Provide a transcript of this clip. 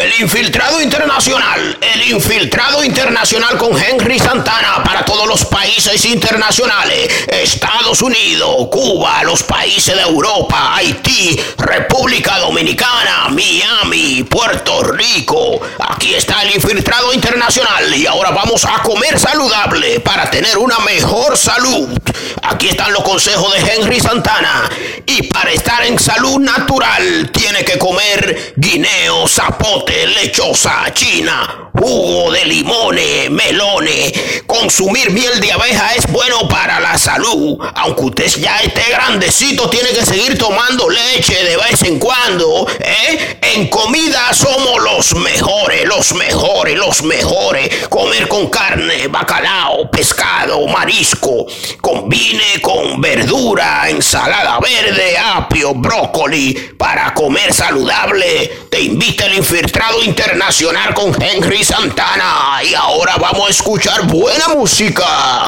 El infiltrado internacional, el infiltrado internacional con Henry Santana para todos los países internacionales, Estados Unidos, Cuba, los países de Europa, Haití, República Dominicana, Miami, Puerto Rico. Aquí está el infiltrado internacional y ahora vamos a comer saludable para tener una mejor salud. Aquí están los consejos de Henry Santana. Estar en salud natural, tiene que comer guineo, zapote, lechosa, china, jugo de limones, melones. Consumir miel de abeja es bueno para la salud. Aunque usted ya esté grandecito, tiene que seguir tomando leche de vez en cuando. ¿eh? En comida somos los mejores, los mejores, los mejores. Comer con carne, bacalao, pescado, marisco. Combine con verdura, ensalada verde, apio, brócoli. Para comer saludable, te invita el infiltrado internacional con Henry Santana. Y ahora vamos a escuchar buena música.